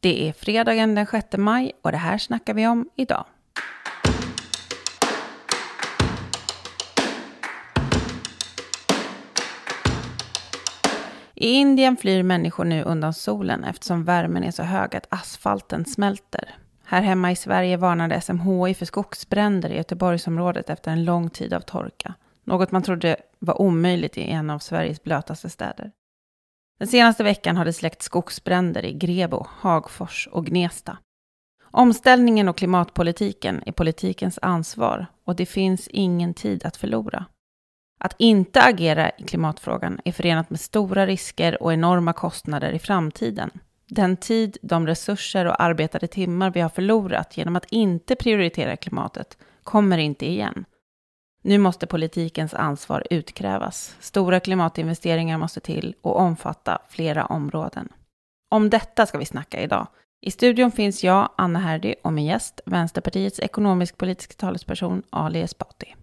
Det är fredagen den 6 maj och det här snackar vi om idag. I Indien flyr människor nu undan solen eftersom värmen är så hög att asfalten smälter. Här hemma i Sverige varnade SMHI för skogsbränder i Göteborgsområdet efter en lång tid av torka. Något man trodde var omöjligt i en av Sveriges blötaste städer. Den senaste veckan har det släckt skogsbränder i Grebo, Hagfors och Gnesta. Omställningen och klimatpolitiken är politikens ansvar och det finns ingen tid att förlora. Att inte agera i klimatfrågan är förenat med stora risker och enorma kostnader i framtiden. Den tid, de resurser och arbetade timmar vi har förlorat genom att inte prioritera klimatet kommer inte igen. Nu måste politikens ansvar utkrävas. Stora klimatinvesteringar måste till och omfatta flera områden. Om detta ska vi snacka idag. I studion finns jag, Anna Herdy, och min gäst, Vänsterpartiets ekonomisk-politiska talesperson Ali Esbati.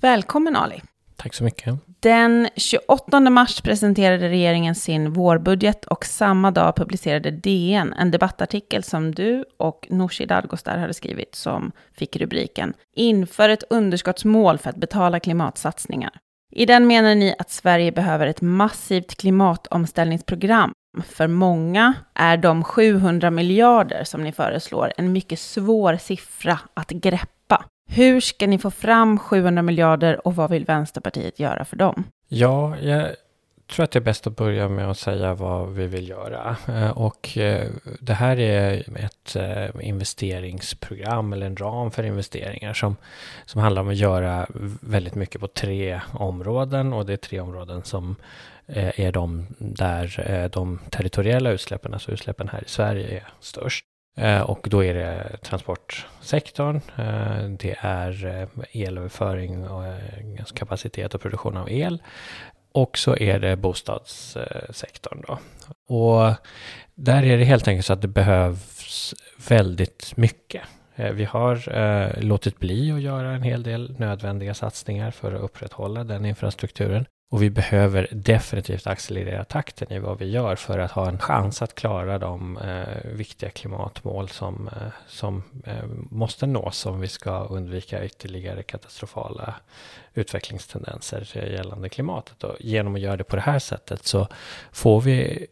Välkommen Ali. Tack så mycket. Den 28 mars presenterade regeringen sin vårbudget och samma dag publicerade DN en debattartikel som du och Nooshi Dadgostar hade skrivit som fick rubriken Inför ett underskottsmål för att betala klimatsatsningar. I den menar ni att Sverige behöver ett massivt klimatomställningsprogram. För många är de 700 miljarder som ni föreslår en mycket svår siffra att greppa. Hur ska ni få fram 700 miljarder och vad vill Vänsterpartiet göra för dem? Ja, jag tror att det är bäst att börja med att säga vad vi vill göra. Eh, och eh, det här är ett eh, investeringsprogram eller en ram för investeringar som, som handlar om att göra väldigt mycket på tre områden. Och det är tre områden som är de där de territoriella utsläppen, alltså utsläppen här i Sverige, är störst. Eh, och då är det transportsektorn, eh, det är eh, elöverföring och kapacitet och produktion av el. Och så är det bostadssektorn. Då. Och där är det helt enkelt så att det behövs väldigt mycket. Vi har låtit bli att göra en hel del nödvändiga satsningar för att upprätthålla den infrastrukturen. Och vi behöver definitivt accelerera takten i vad vi gör för att ha en chans att klara de eh, viktiga klimatmål som, eh, som eh, måste nås om vi ska undvika ytterligare katastrofala utvecklingstendenser eh, gällande klimatet. Och genom att göra det på det här sättet så får vi,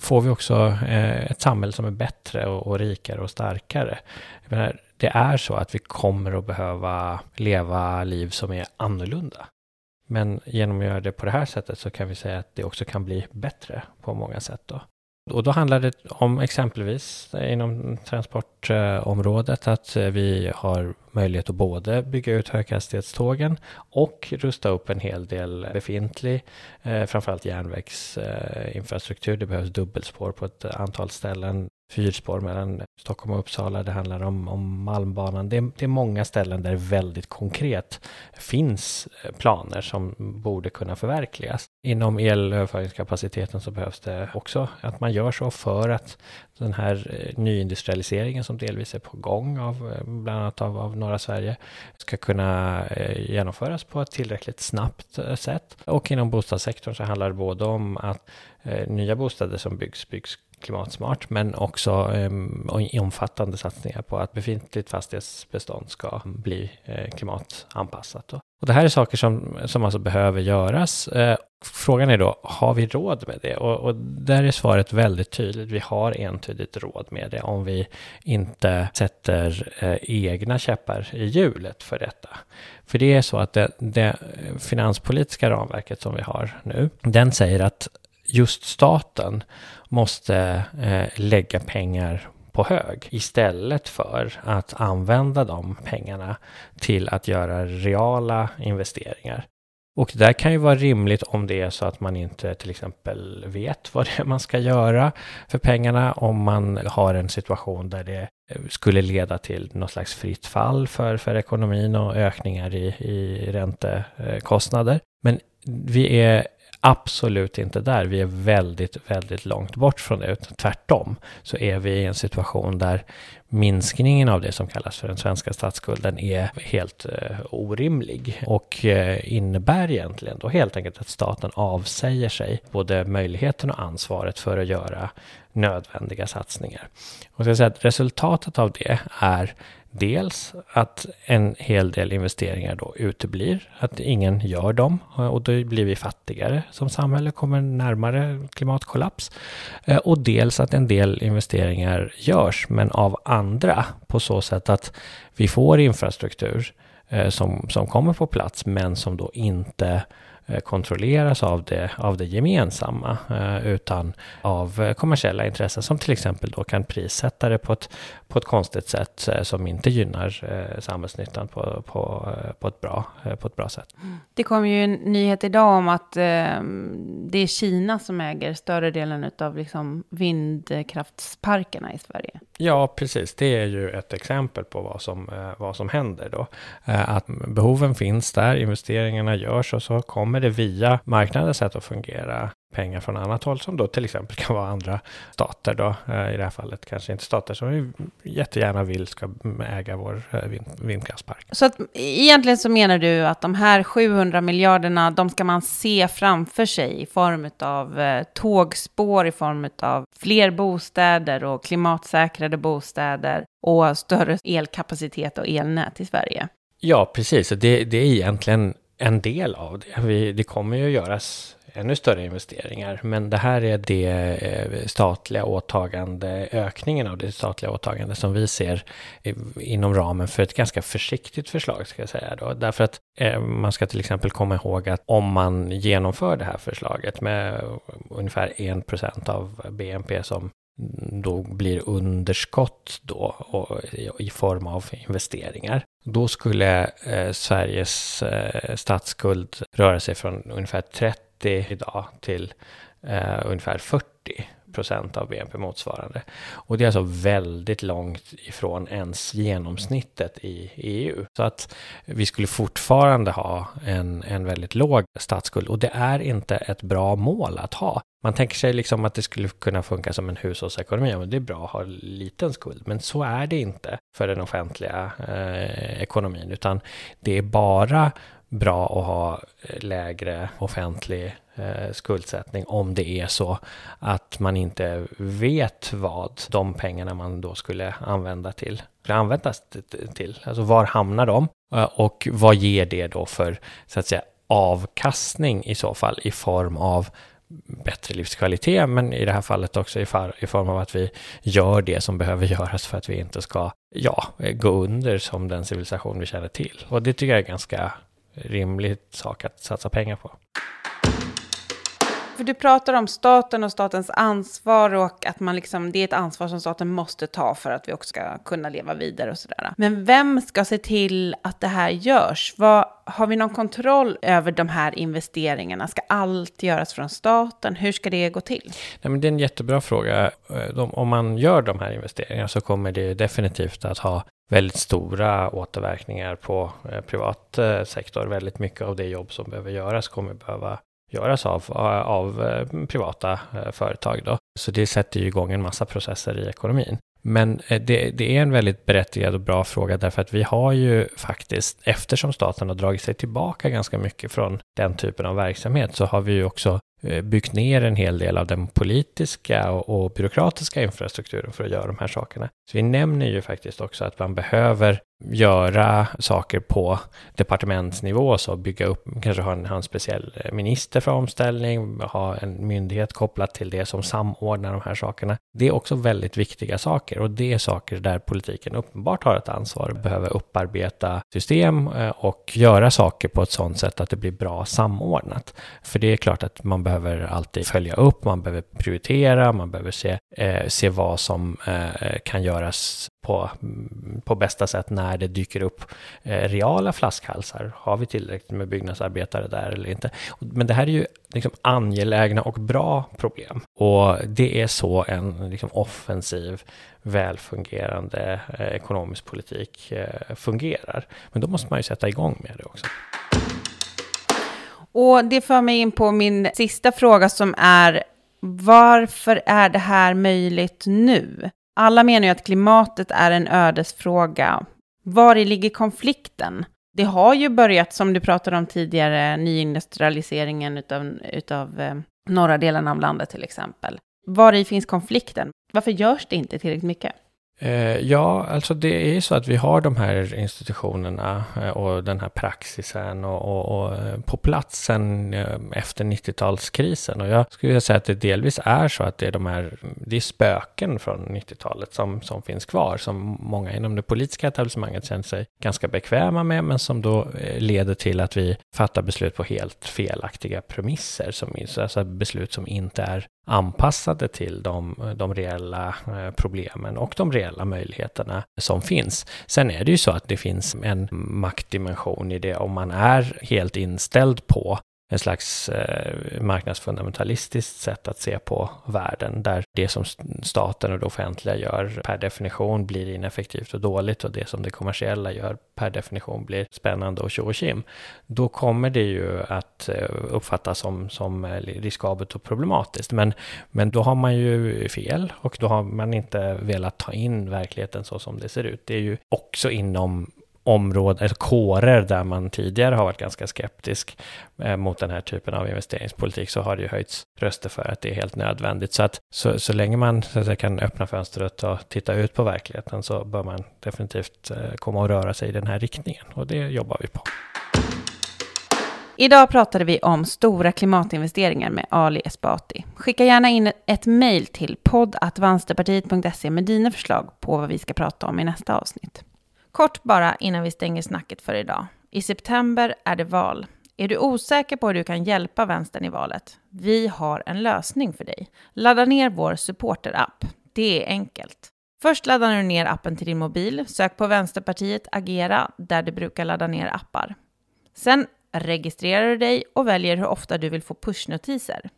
får vi också eh, ett samhälle som är bättre och, och rikare och starkare. Menar, det är så att vi kommer att behöva leva liv som är annorlunda. Men genom att göra det på det här sättet så kan vi säga att det också kan bli bättre på många sätt. Då. Och då handlar det om exempelvis inom transportområdet att vi har möjlighet att både bygga ut höghastighetstågen och rusta upp en hel del befintlig, eh, framförallt järnvägsinfrastruktur. Det behövs dubbelspår på ett antal ställen fyrspår mellan Stockholm och Uppsala. Det handlar om, om Malmbanan. Det är, det är många ställen där det väldigt konkret finns eh, planer som borde kunna förverkligas. Inom elöverföringskapaciteten så behövs det också att man gör så för att den här eh, nyindustrialiseringen som delvis är på gång av eh, bland annat av, av norra Sverige ska kunna genomföras på ett tillräckligt snabbt sätt. Och inom bostadssektorn så handlar det både om att nya bostäder som byggs byggs klimatsmart, men också eh, omfattande satsningar på att befintligt fastighetsbestånd ska bli eh, klimatanpassat. Då. Och det här är saker som, som alltså behöver göras. Eh, frågan är då, har vi råd med det? Och, och, där är svaret väldigt tydligt. Vi har entydigt råd med det om vi inte sätter eh, egna käppar i hjulet för detta. För det är så att det, det finanspolitiska ramverket som vi har nu, den säger att just staten måste eh, lägga pengar på hög istället för att använda de pengarna till att göra reala investeringar. Och det där kan ju vara rimligt om det är så att man inte till exempel vet vad det är man ska göra för pengarna. Om man har en situation där det skulle leda till något slags fritt fall för, för ekonomin och ökningar i, i räntekostnader. Men vi är absolut inte där. Vi är väldigt, väldigt långt bort från det. Tvärtom så är vi i en situation där minskningen av det som kallas för den svenska statsskulden är helt eh, orimlig och eh, innebär egentligen då helt enkelt att staten avsäger sig både möjligheten och ansvaret för att göra nödvändiga satsningar. Och så säga att resultatet av det är Dels att en hel del investeringar då uteblir, att ingen gör dem och då blir vi fattigare som samhälle, kommer närmare klimatkollaps. Eh, och dels att en del investeringar görs, men av andra på så sätt att vi får infrastruktur eh, som, som kommer på plats, men som då inte Eh, kontrolleras av det, av det gemensamma eh, utan av eh, kommersiella intressen som till exempel då kan prissätta det på ett, på ett konstigt sätt som inte gynnar samhällsnyttan på, på, på, ett, bra, på ett bra sätt. Mm. Det kom ju en nyhet idag om att ehm, det är Kina som äger större delen av liksom vindkraftsparkerna i Sverige. Ja, precis. Det är ju ett exempel på vad som, eh, vad som händer då. Eh, att behoven finns där, investeringarna görs och så kommer det via marknadens sätt att fungera pengar från annat håll som då till exempel kan vara andra stater då eh, i det här fallet kanske inte stater som vi jättegärna vill ska äga vår eh, vindkraftspark. Så att egentligen så menar du att de här 700 miljarderna de ska man se framför sig i form av eh, tågspår, i form av fler bostäder och klimatsäkrade bostäder och större elkapacitet och elnät i Sverige? Ja, precis. Det, det är egentligen en del av det. Vi, det kommer ju att göras ännu större investeringar, men det här är det eh, statliga åtagande, ökningen av det statliga åtagande som vi ser eh, inom ramen för ett ganska försiktigt förslag, ska jag säga då. Därför att eh, man ska till exempel komma ihåg att om man genomför det här förslaget med ungefär 1 av BNP som då blir underskott då och, i form av investeringar. Då skulle eh, Sveriges eh, statsskuld röra sig från ungefär 30 idag till eh, ungefär 40 procent av BNP motsvarande. Och det är alltså väldigt långt ifrån ens genomsnittet i EU. Så att vi skulle fortfarande ha en, en väldigt låg statsskuld och det är inte ett bra mål att ha. Man tänker sig liksom att det skulle kunna funka som en hushållsekonomi, men det är bra att ha liten skuld. Men så är det inte för den offentliga eh, ekonomin, utan det är bara bra att ha eh, lägre offentlig eh, skuldsättning om det är så att man inte vet vad de pengarna man då skulle använda till skulle användas till. Alltså var hamnar de? Eh, och vad ger det då för så att säga avkastning i så fall i form av bättre livskvalitet, men i det här fallet också i, far, i form av att vi gör det som behöver göras för att vi inte ska, ja, gå under som den civilisation vi känner till. Och det tycker jag är ganska rimligt sak att satsa pengar på. För du pratar om staten och statens ansvar och att man liksom, det är ett ansvar som staten måste ta för att vi också ska kunna leva vidare och sådär. Men vem ska se till att det här görs? Vad, har vi någon kontroll över de här investeringarna? Ska allt göras från staten? Hur ska det gå till? Nej, men det är en jättebra fråga. De, om man gör de här investeringarna så kommer det definitivt att ha väldigt stora återverkningar på eh, privat eh, sektor. Väldigt mycket av det jobb som behöver göras kommer behöva göras av, av eh, privata företag. Då. Så det sätter ju igång en massa processer i ekonomin. Men eh, det, det, är en väldigt berättigad och bra fråga därför att vi har ju faktiskt, eftersom staten har dragit sig tillbaka ganska mycket från den typen av verksamhet, så har vi ju också eh, byggt ner en hel del av den politiska och, och byråkratiska infrastrukturen för att göra de här sakerna. Så vi nämner ju faktiskt också att man behöver göra saker på departementsnivå, så bygga upp, kanske ha en, ha en speciell eh, minister för omställning, ha en myndighet kopplat till det som samordnar de här sakerna. Det är också väldigt viktiga saker och det är saker där politiken uppenbart har ett ansvar, behöver upparbeta system eh, och göra saker på ett sådant sätt att det blir bra samordnat. För det är klart att man behöver alltid följa upp, man behöver prioritera, man behöver se, eh, se vad som eh, kan göras på, på bästa sätt när det dyker upp eh, reala flaskhalsar. Har vi tillräckligt med byggnadsarbetare där eller inte? Men det här är ju liksom angelägna och bra problem. Och det är så en liksom offensiv, välfungerande eh, ekonomisk politik eh, fungerar. Men då måste man ju sätta igång med det också. Och det för mig in på min sista fråga som är varför är det här möjligt nu? Alla menar ju att klimatet är en ödesfråga. Var i ligger konflikten? Det har ju börjat, som du pratade om tidigare, nyindustrialiseringen utav, utav eh, norra delen av landet till exempel. Var i finns konflikten? Varför görs det inte tillräckligt mycket? Eh, ja, alltså det är ju så att vi har de här institutionerna eh, och den här praxisen och, och, och eh, på platsen efter 90-talskrisen. Och jag skulle säga att det delvis är så att det är de här, det är spöken från 90-talet som, som finns kvar, som många inom det politiska etablissemanget känner sig ganska bekväma med, men som då leder till att vi fattar beslut på helt felaktiga premisser, som, alltså beslut som inte är anpassade till de, de reella eh, problemen och de reella möjligheterna som finns. Sen är det ju så att det finns en maktdimension i det om man är helt inställd på en slags eh, marknadsfundamentalistiskt sätt att se på världen, där det som staten och det offentliga gör per definition blir ineffektivt och dåligt och det som det kommersiella gör per definition blir spännande och tjo och kim. Då kommer det ju att eh, uppfattas som, som eh, riskabelt och problematiskt. Men, men då har man ju fel och då har man inte velat ta in verkligheten så som det ser ut. Det är ju också inom områden, eller kårer där man tidigare har varit ganska skeptisk eh, mot den här typen av investeringspolitik så har det ju höjts röster för att det är helt nödvändigt. Så att så, så länge man så att säga, kan öppna fönstret och titta ut på verkligheten så bör man definitivt eh, komma och röra sig i den här riktningen och det jobbar vi på. Idag pratade vi om stora klimatinvesteringar med Ali Esbati. Skicka gärna in ett mejl till poddatvansterpartiet.se med dina förslag på vad vi ska prata om i nästa avsnitt. Kort bara innan vi stänger snacket för idag. I september är det val. Är du osäker på hur du kan hjälpa vänstern i valet? Vi har en lösning för dig. Ladda ner vår supporterapp. Det är enkelt. Först laddar du ner appen till din mobil, sök på Vänsterpartiet Agera där du brukar ladda ner appar. Sen registrerar du dig och väljer hur ofta du vill få pushnotiser.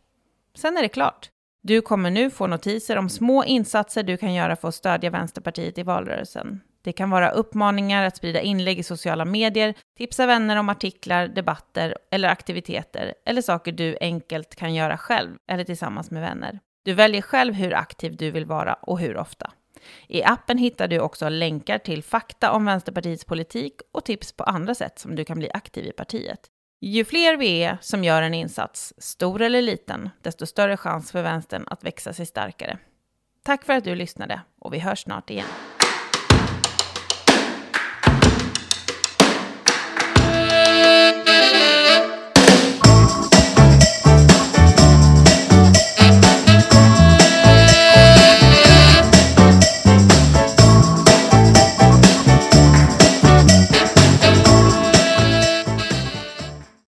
Sen är det klart. Du kommer nu få notiser om små insatser du kan göra för att stödja Vänsterpartiet i valrörelsen. Det kan vara uppmaningar att sprida inlägg i sociala medier, tipsa vänner om artiklar, debatter eller aktiviteter, eller saker du enkelt kan göra själv eller tillsammans med vänner. Du väljer själv hur aktiv du vill vara och hur ofta. I appen hittar du också länkar till fakta om Vänsterpartiets politik och tips på andra sätt som du kan bli aktiv i partiet. Ju fler vi är som gör en insats, stor eller liten, desto större chans för vänstern att växa sig starkare. Tack för att du lyssnade och vi hörs snart igen.